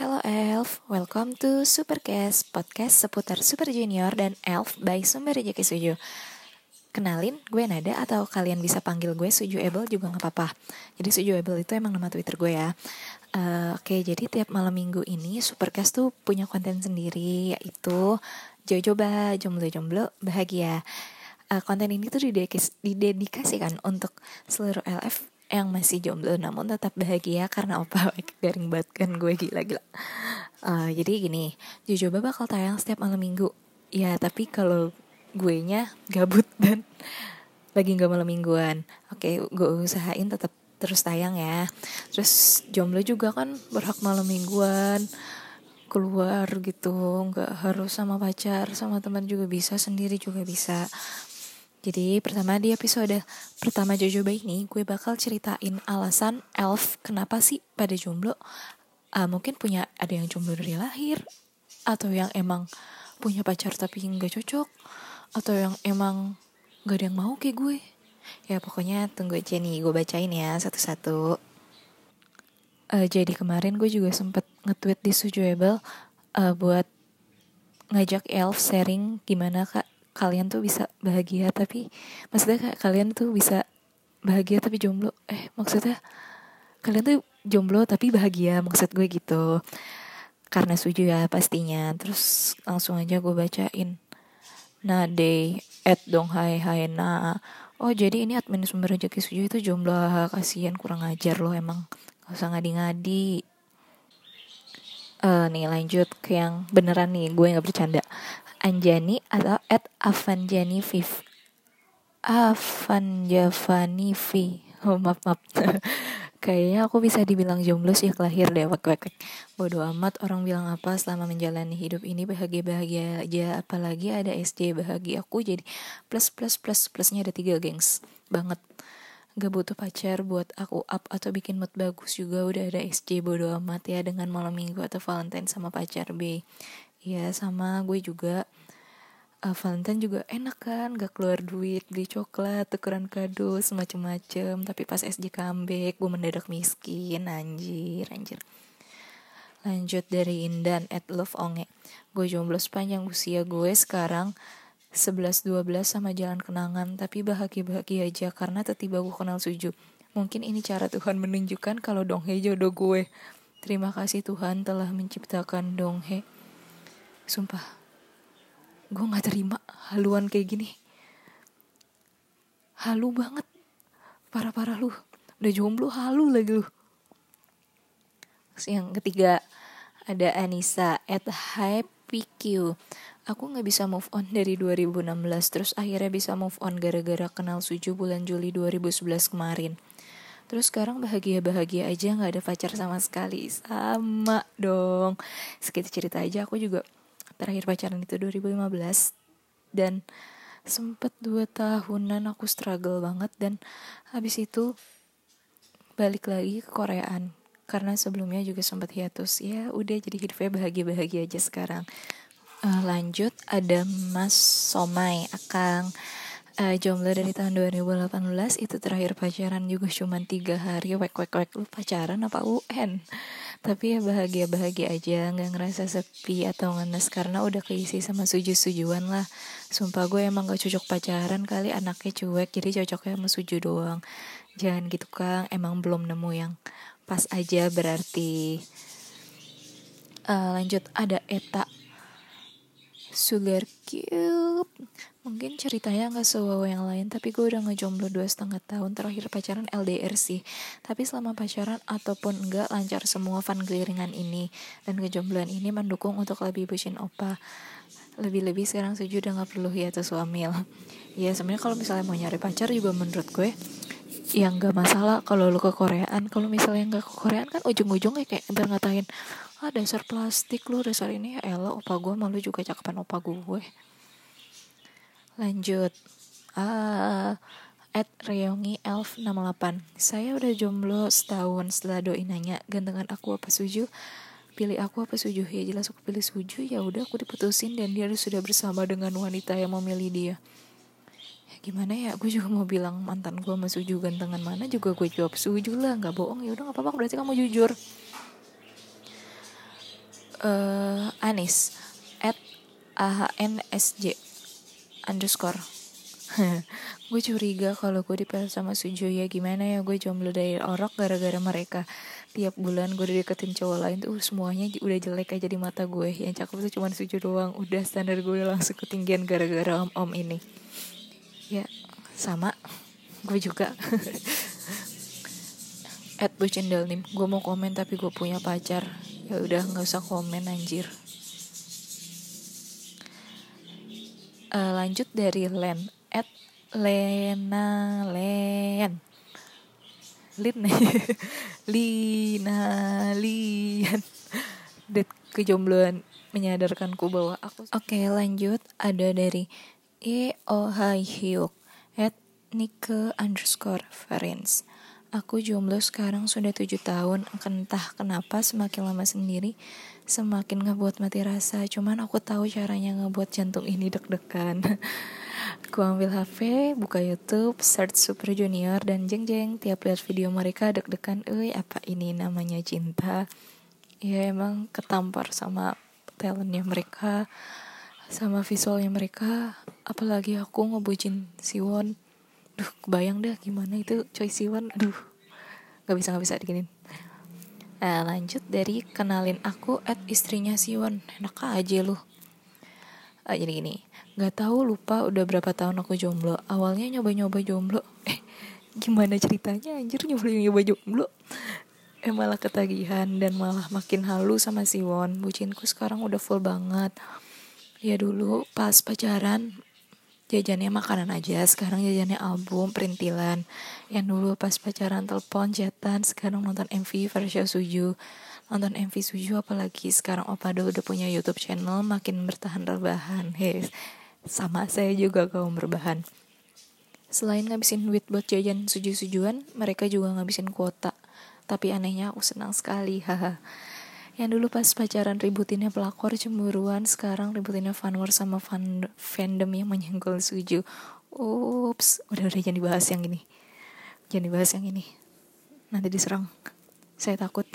Hello Elf, welcome to Supercast, podcast seputar Super Junior dan Elf by Sumber Rejeki Suju. Kenalin, gue Nada atau kalian bisa panggil gue Suju Able juga gak apa-apa. Jadi Suju Able itu emang nama Twitter gue ya. Uh, Oke, okay, jadi tiap malam minggu ini Supercast tuh punya konten sendiri yaitu Jojoba, jomblo-jomblo, bahagia. Uh, konten ini tuh didedikasikan untuk seluruh LF yang masih jomblo namun tetap bahagia karena opa garing banget kan gue gila-gila. Uh, jadi gini jujur bakal tayang setiap malam minggu. Ya tapi kalau gue nya gabut dan lagi nggak malam mingguan. Oke gue usahain tetap terus tayang ya. Terus jomblo juga kan berhak malam mingguan keluar gitu nggak harus sama pacar sama teman juga bisa sendiri juga bisa jadi pertama di episode pertama Jojo Baik ini gue bakal ceritain alasan elf kenapa sih pada jomblo. Uh, mungkin punya ada yang jomblo dari lahir atau yang emang punya pacar tapi nggak cocok atau yang emang gak ada yang mau kayak gue. Ya pokoknya tunggu aja nih gue bacain ya satu-satu. Uh, jadi kemarin gue juga sempet nge-tweet di Sujuable uh, buat ngajak elf sharing gimana kak kalian tuh bisa bahagia tapi maksudnya kayak kalian tuh bisa bahagia tapi jomblo. Eh maksudnya kalian tuh jomblo tapi bahagia maksud gue gitu. Karena setuju ya pastinya. Terus langsung aja gue bacain. Nah day at dong hai hai na. Oh jadi ini admin sumber rezeki suju itu jomblo. Kasihan kurang ajar loh emang. Gak usah ngadi-ngadi. Uh, nih lanjut ke yang beneran nih. Gue nggak bercanda Anjani atau at Avanjani Viv. Avanjavani V. Oh maaf maaf. Kayaknya aku bisa dibilang jomblo sih lahir deh wak wak. Bodoh amat orang bilang apa selama menjalani hidup ini bahagia-bahagia aja. Apalagi ada SJ bahagia aku jadi plus plus plus plusnya ada tiga gengs. Banget. Gak butuh pacar buat aku up atau bikin mood bagus juga udah ada SJ bodoh amat ya dengan malam minggu atau Valentine sama pacar B ya sama gue juga. Uh, Valentine juga enak kan gak keluar duit beli coklat tukeran kado semacam-macam tapi pas SJ comeback gue mendadak miskin anjir anjir. Lanjut dari Indan at Love Onge. Gue jomblo sepanjang usia gue sekarang 11-12 sama jalan kenangan tapi bahagia-bahagia aja karena tiba gue kenal Suju. Mungkin ini cara Tuhan menunjukkan kalau Donghe jodoh gue. Terima kasih Tuhan telah menciptakan Donghe Sumpah, gue gak terima haluan kayak gini. Halu banget. Parah-parah lu. Udah jomblo halu lagi lu. Terus yang ketiga, ada Anissa at Happy Q. Aku gak bisa move on dari 2016 Terus akhirnya bisa move on gara-gara kenal Suju bulan Juli 2011 kemarin Terus sekarang bahagia-bahagia aja gak ada pacar sama sekali Sama dong Sekitar cerita aja aku juga terakhir pacaran itu 2015 dan sempet dua tahunan aku struggle banget. Dan habis itu balik lagi ke Koreaan. Karena sebelumnya juga sempat hiatus. Ya udah jadi hidupnya bahagia bahagia aja sekarang. Uh, lanjut ada Mas Somai Akang. Uh, jomblo dari tahun 2018 itu terakhir pacaran juga cuma tiga hari. Wek wek wek. Lu pacaran apa UN tapi ya bahagia bahagia aja nggak ngerasa sepi atau ngenes karena udah keisi sama suju sujuan lah. Sumpah gue emang gak cocok pacaran kali anaknya cuek jadi cocoknya sama suju doang. Jangan gitu kang. Emang belum nemu yang pas aja berarti. Uh, lanjut. Ada Eta Sugar Cube. Mungkin ceritanya gak sewawa yang lain Tapi gue udah ngejomblo dua setengah tahun Terakhir pacaran LDR sih. Tapi selama pacaran ataupun enggak Lancar semua fun gliringan ini. Dan kejombloan ini mendukung untuk lebih bucin opa. Lebih-lebih sekarang setuju udah gak perlu hiatus suamil Ya sebenarnya kalau misalnya mau nyari pacar juga menurut gue yang gak masalah kalau lu ke Koreaan. Kalau misalnya gak ke Koreaan kan ujung-ujungnya kayak ntar ngatain ah dasar plastik lu dasar ini. Ya elah opa gue malu juga cakepan opa gue. Lanjut. Uh, at Reongi Elf 68 Saya udah jomblo setahun setelah doi nanya gantengan aku apa suju? Pilih aku apa suju? Ya jelas aku pilih suju. Ya udah aku diputusin dan dia sudah bersama dengan wanita yang memilih dia. Ya, Gimana ya? Gue juga mau bilang mantan gue sama suju gantengan mana? Juga gue jawab suju lah nggak bohong. Ya udah nggak apa-apa berarti kamu jujur uh, Anis at ahnsj underscore. Gue curiga kalau gue dipel sama Sujo ya gimana ya gue jomblo dari orok gara-gara mereka. Tiap bulan gue deketin cowok lain tuh semuanya udah jelek aja di mata gue yang cakep tuh cuma Sujo doang. Udah standar gue langsung ketinggian gara-gara om-om ini. Ya sama. Gue juga. At bucendel nih gue mau komen tapi gue punya pacar ya udah nggak usah komen anjir. Uh, lanjut dari Len at Lena Len. Lin. Lina Lian Det kejombloan menyadarkanku bahwa aku Oke okay, lanjut. Ada dari E O H Hyuk at Nike underscore Friends Aku jomblo sekarang sudah tujuh tahun Entah kenapa semakin lama sendiri Semakin ngebuat mati rasa Cuman aku tahu caranya ngebuat jantung ini deg-degan Aku ambil HP, buka YouTube, search Super Junior dan jeng-jeng tiap lihat video mereka deg-degan, eh apa ini namanya cinta? Ya emang ketampar sama talentnya mereka, sama visualnya mereka. Apalagi aku ngebucin Siwon. Duh, kebayang dah gimana itu Choi Siwon. Duh, gak bisa gak bisa diginin. Nah, lanjut dari kenalin aku at istrinya Siwon. Enak aja lu. Ah, jadi gini, Gak tahu lupa udah berapa tahun aku jomblo. Awalnya nyoba-nyoba jomblo. Eh, gimana ceritanya anjir nyoba-nyoba jomblo? Eh malah ketagihan dan malah makin halu sama si Won. Bucinku sekarang udah full banget. Ya dulu pas pacaran jajannya makanan aja, sekarang jajannya album, perintilan. Yang dulu pas pacaran telepon, chatan, sekarang nonton MV versi Suju. Nonton MV Suju apalagi sekarang Opa Do udah punya YouTube channel makin bertahan rebahan. Hei, sama saya juga kaum berbahan. Selain ngabisin duit buat jajan suju-sujuan, mereka juga ngabisin kuota. Tapi anehnya aku senang sekali, haha. Yang dulu pas pacaran ributinnya pelakor cemburuan, sekarang ributinnya fanwar sama fan fandom yang menyenggol suju. Ups, udah udah jangan dibahas yang ini. Jangan dibahas yang ini. Nanti diserang. Saya takut.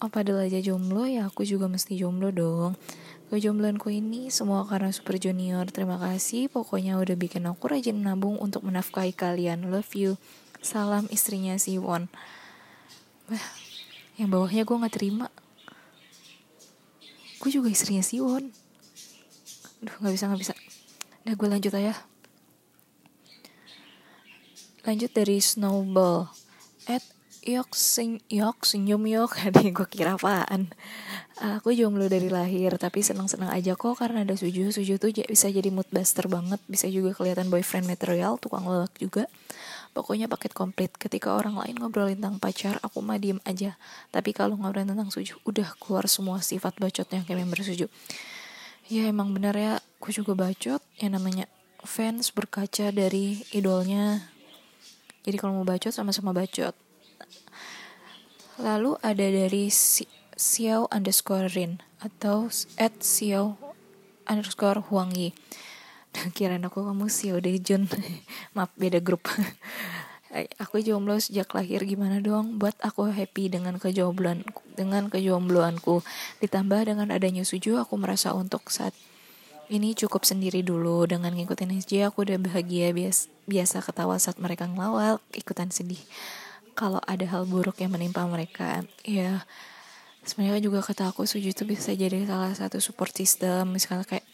Oh padahal aja jomblo ya aku juga mesti jomblo dong Kejombloanku ini semua karena Super Junior. Terima kasih, pokoknya udah bikin aku rajin nabung untuk menafkahi kalian. Love you. Salam istrinya si Won. Yang bawahnya gue gak terima. Gue juga istrinya si Won. Duh, gak bisa, gak bisa. Udah gue lanjut aja. Lanjut dari Snowball. At yok sing yok senyum yok. Aduh, gue kira apaan aku jomblo dari lahir tapi senang-senang aja kok karena ada suju suju tuh bisa jadi mood buster banget bisa juga kelihatan boyfriend material tukang lelak juga pokoknya paket komplit. Ketika orang lain ngobrolin tentang pacar aku mah diem aja. Tapi kalau ngobrolin tentang suju udah keluar semua sifat bacotnya kayak member suju. Ya emang benar ya. Aku juga bacot. Yang namanya fans berkaca dari idolnya. Jadi kalau mau bacot sama-sama bacot. Lalu ada dari si Xiao underscore Rin atau at Xiao underscore Huang Yi. Kirain aku kamu Xiao Dejun. Maaf beda grup. aku jomblo sejak lahir gimana dong? Buat aku happy dengan kejombloan dengan kejombloanku. Ditambah dengan adanya suju aku merasa untuk saat ini cukup sendiri dulu. Dengan ngikutin SJ aku udah bahagia bias, biasa ketawa saat mereka ngelawak ikutan sedih. Kalau ada hal buruk yang menimpa mereka ya sebenarnya juga kata aku suju itu bisa jadi salah satu support system. Misalnya kayak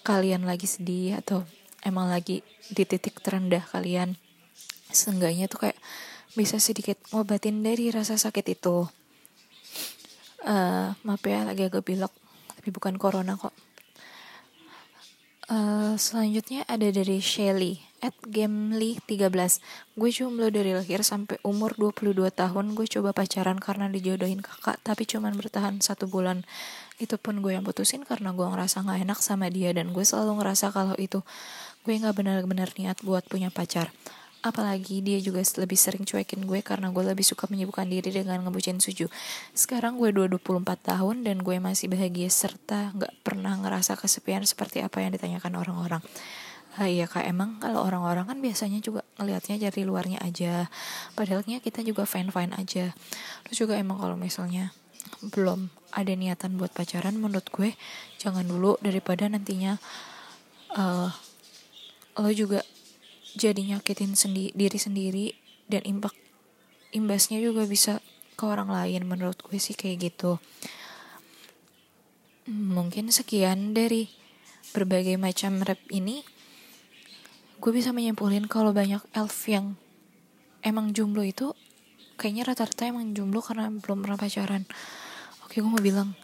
kalian lagi sedih atau emang lagi di titik terendah kalian seenggaknya tuh kayak bisa sedikit ngobatin dari rasa sakit itu. Uh, maaf ya lagi agak bilok tapi bukan corona kok. Uh, selanjutnya ada dari Shelly at Gamely 13 Gue jomblo dari lahir sampai umur 22 tahun. Gue coba pacaran karena dijodohin kakak Tapi cuman bertahan satu bulan. Itu pun gue yang putusin karena gue ngerasa gak enak sama dia Dan gue selalu ngerasa kalau itu Gue gak benar-benar niat buat punya pacar. Apalagi dia juga lebih sering cuekin gue karena gue lebih suka menyibukkan diri dengan ngebucin suju. Sekarang gue 24 tahun dan gue masih bahagia serta gak pernah ngerasa kesepian seperti apa yang ditanyakan orang-orang ah, iya kak. Emang kalau orang-orang kan biasanya juga ngelihatnya dari luarnya aja. Padahalnya kita juga fine fine aja. Terus juga emang kalau misalnya belum ada niatan buat pacaran menurut gue jangan dulu daripada nantinya uh, lo juga jadi nyakitin sendi diri sendiri dan impak imbasnya juga bisa ke orang lain. Menurut gue sih kayak gitu. Mungkin sekian dari berbagai macam rap ini gue bisa menyimpulin kalau banyak elf yang emang jomblo itu kayaknya rata-rata emang jomblo karena belum pernah pacaran. Oke gue mau bilang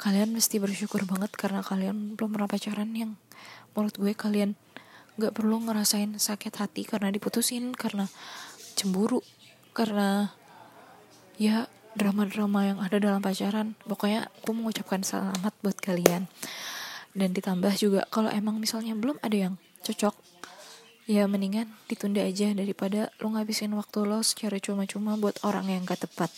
kalian mesti bersyukur banget karena kalian belum pernah pacaran yang menurut gue kalian nggak perlu ngerasain sakit hati karena diputusin karena cemburu karena ya drama-drama yang ada dalam pacaran. Pokoknya aku mengucapkan selamat buat kalian. Dan ditambah juga kalau emang misalnya belum ada yang cocok ya mendingan ditunda aja daripada lo ngabisin waktu lo secara cuma-cuma buat orang yang gak tepat.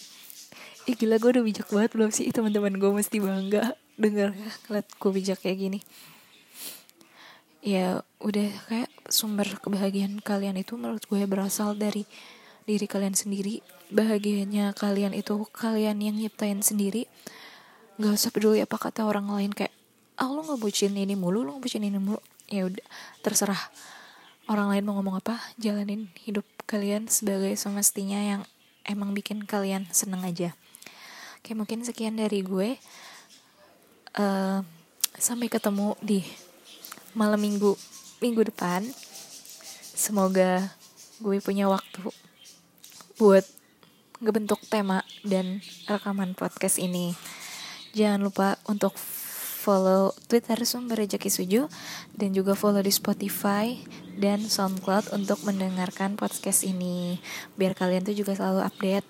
Ih gila gue udah bijak banget belum sih? Teman-teman gue mesti bangga denger ngeliat gue bijak kayak gini. Ya udah kayak sumber kebahagiaan kalian itu menurut gue berasal dari diri kalian sendiri. Bahagianya kalian itu kalian yang nyiptain sendiri. Gak usah peduli apa kata orang lain kayak ah lo nggak bucin ini mulu lo bucin ini mulu. Ya udah terserah orang lain mau ngomong apa jalanin hidup kalian sebagai semestinya yang emang bikin kalian seneng aja. Oke mungkin sekian dari gue. Uh, sampai ketemu di malam minggu minggu depan. Semoga gue punya waktu buat ngebentuk tema dan rekaman podcast ini. Jangan lupa untuk follow Twitter Sumber Rejeki Suju dan juga follow di Spotify dan SoundCloud untuk mendengarkan podcast ini biar kalian tuh juga selalu update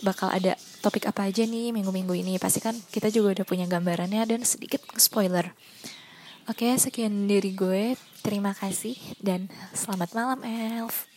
bakal ada topik apa aja nih minggu-minggu ini pasti kan kita juga udah punya gambarannya dan sedikit spoiler Oke, sekian dari gue. Terima kasih dan selamat malam, Elf.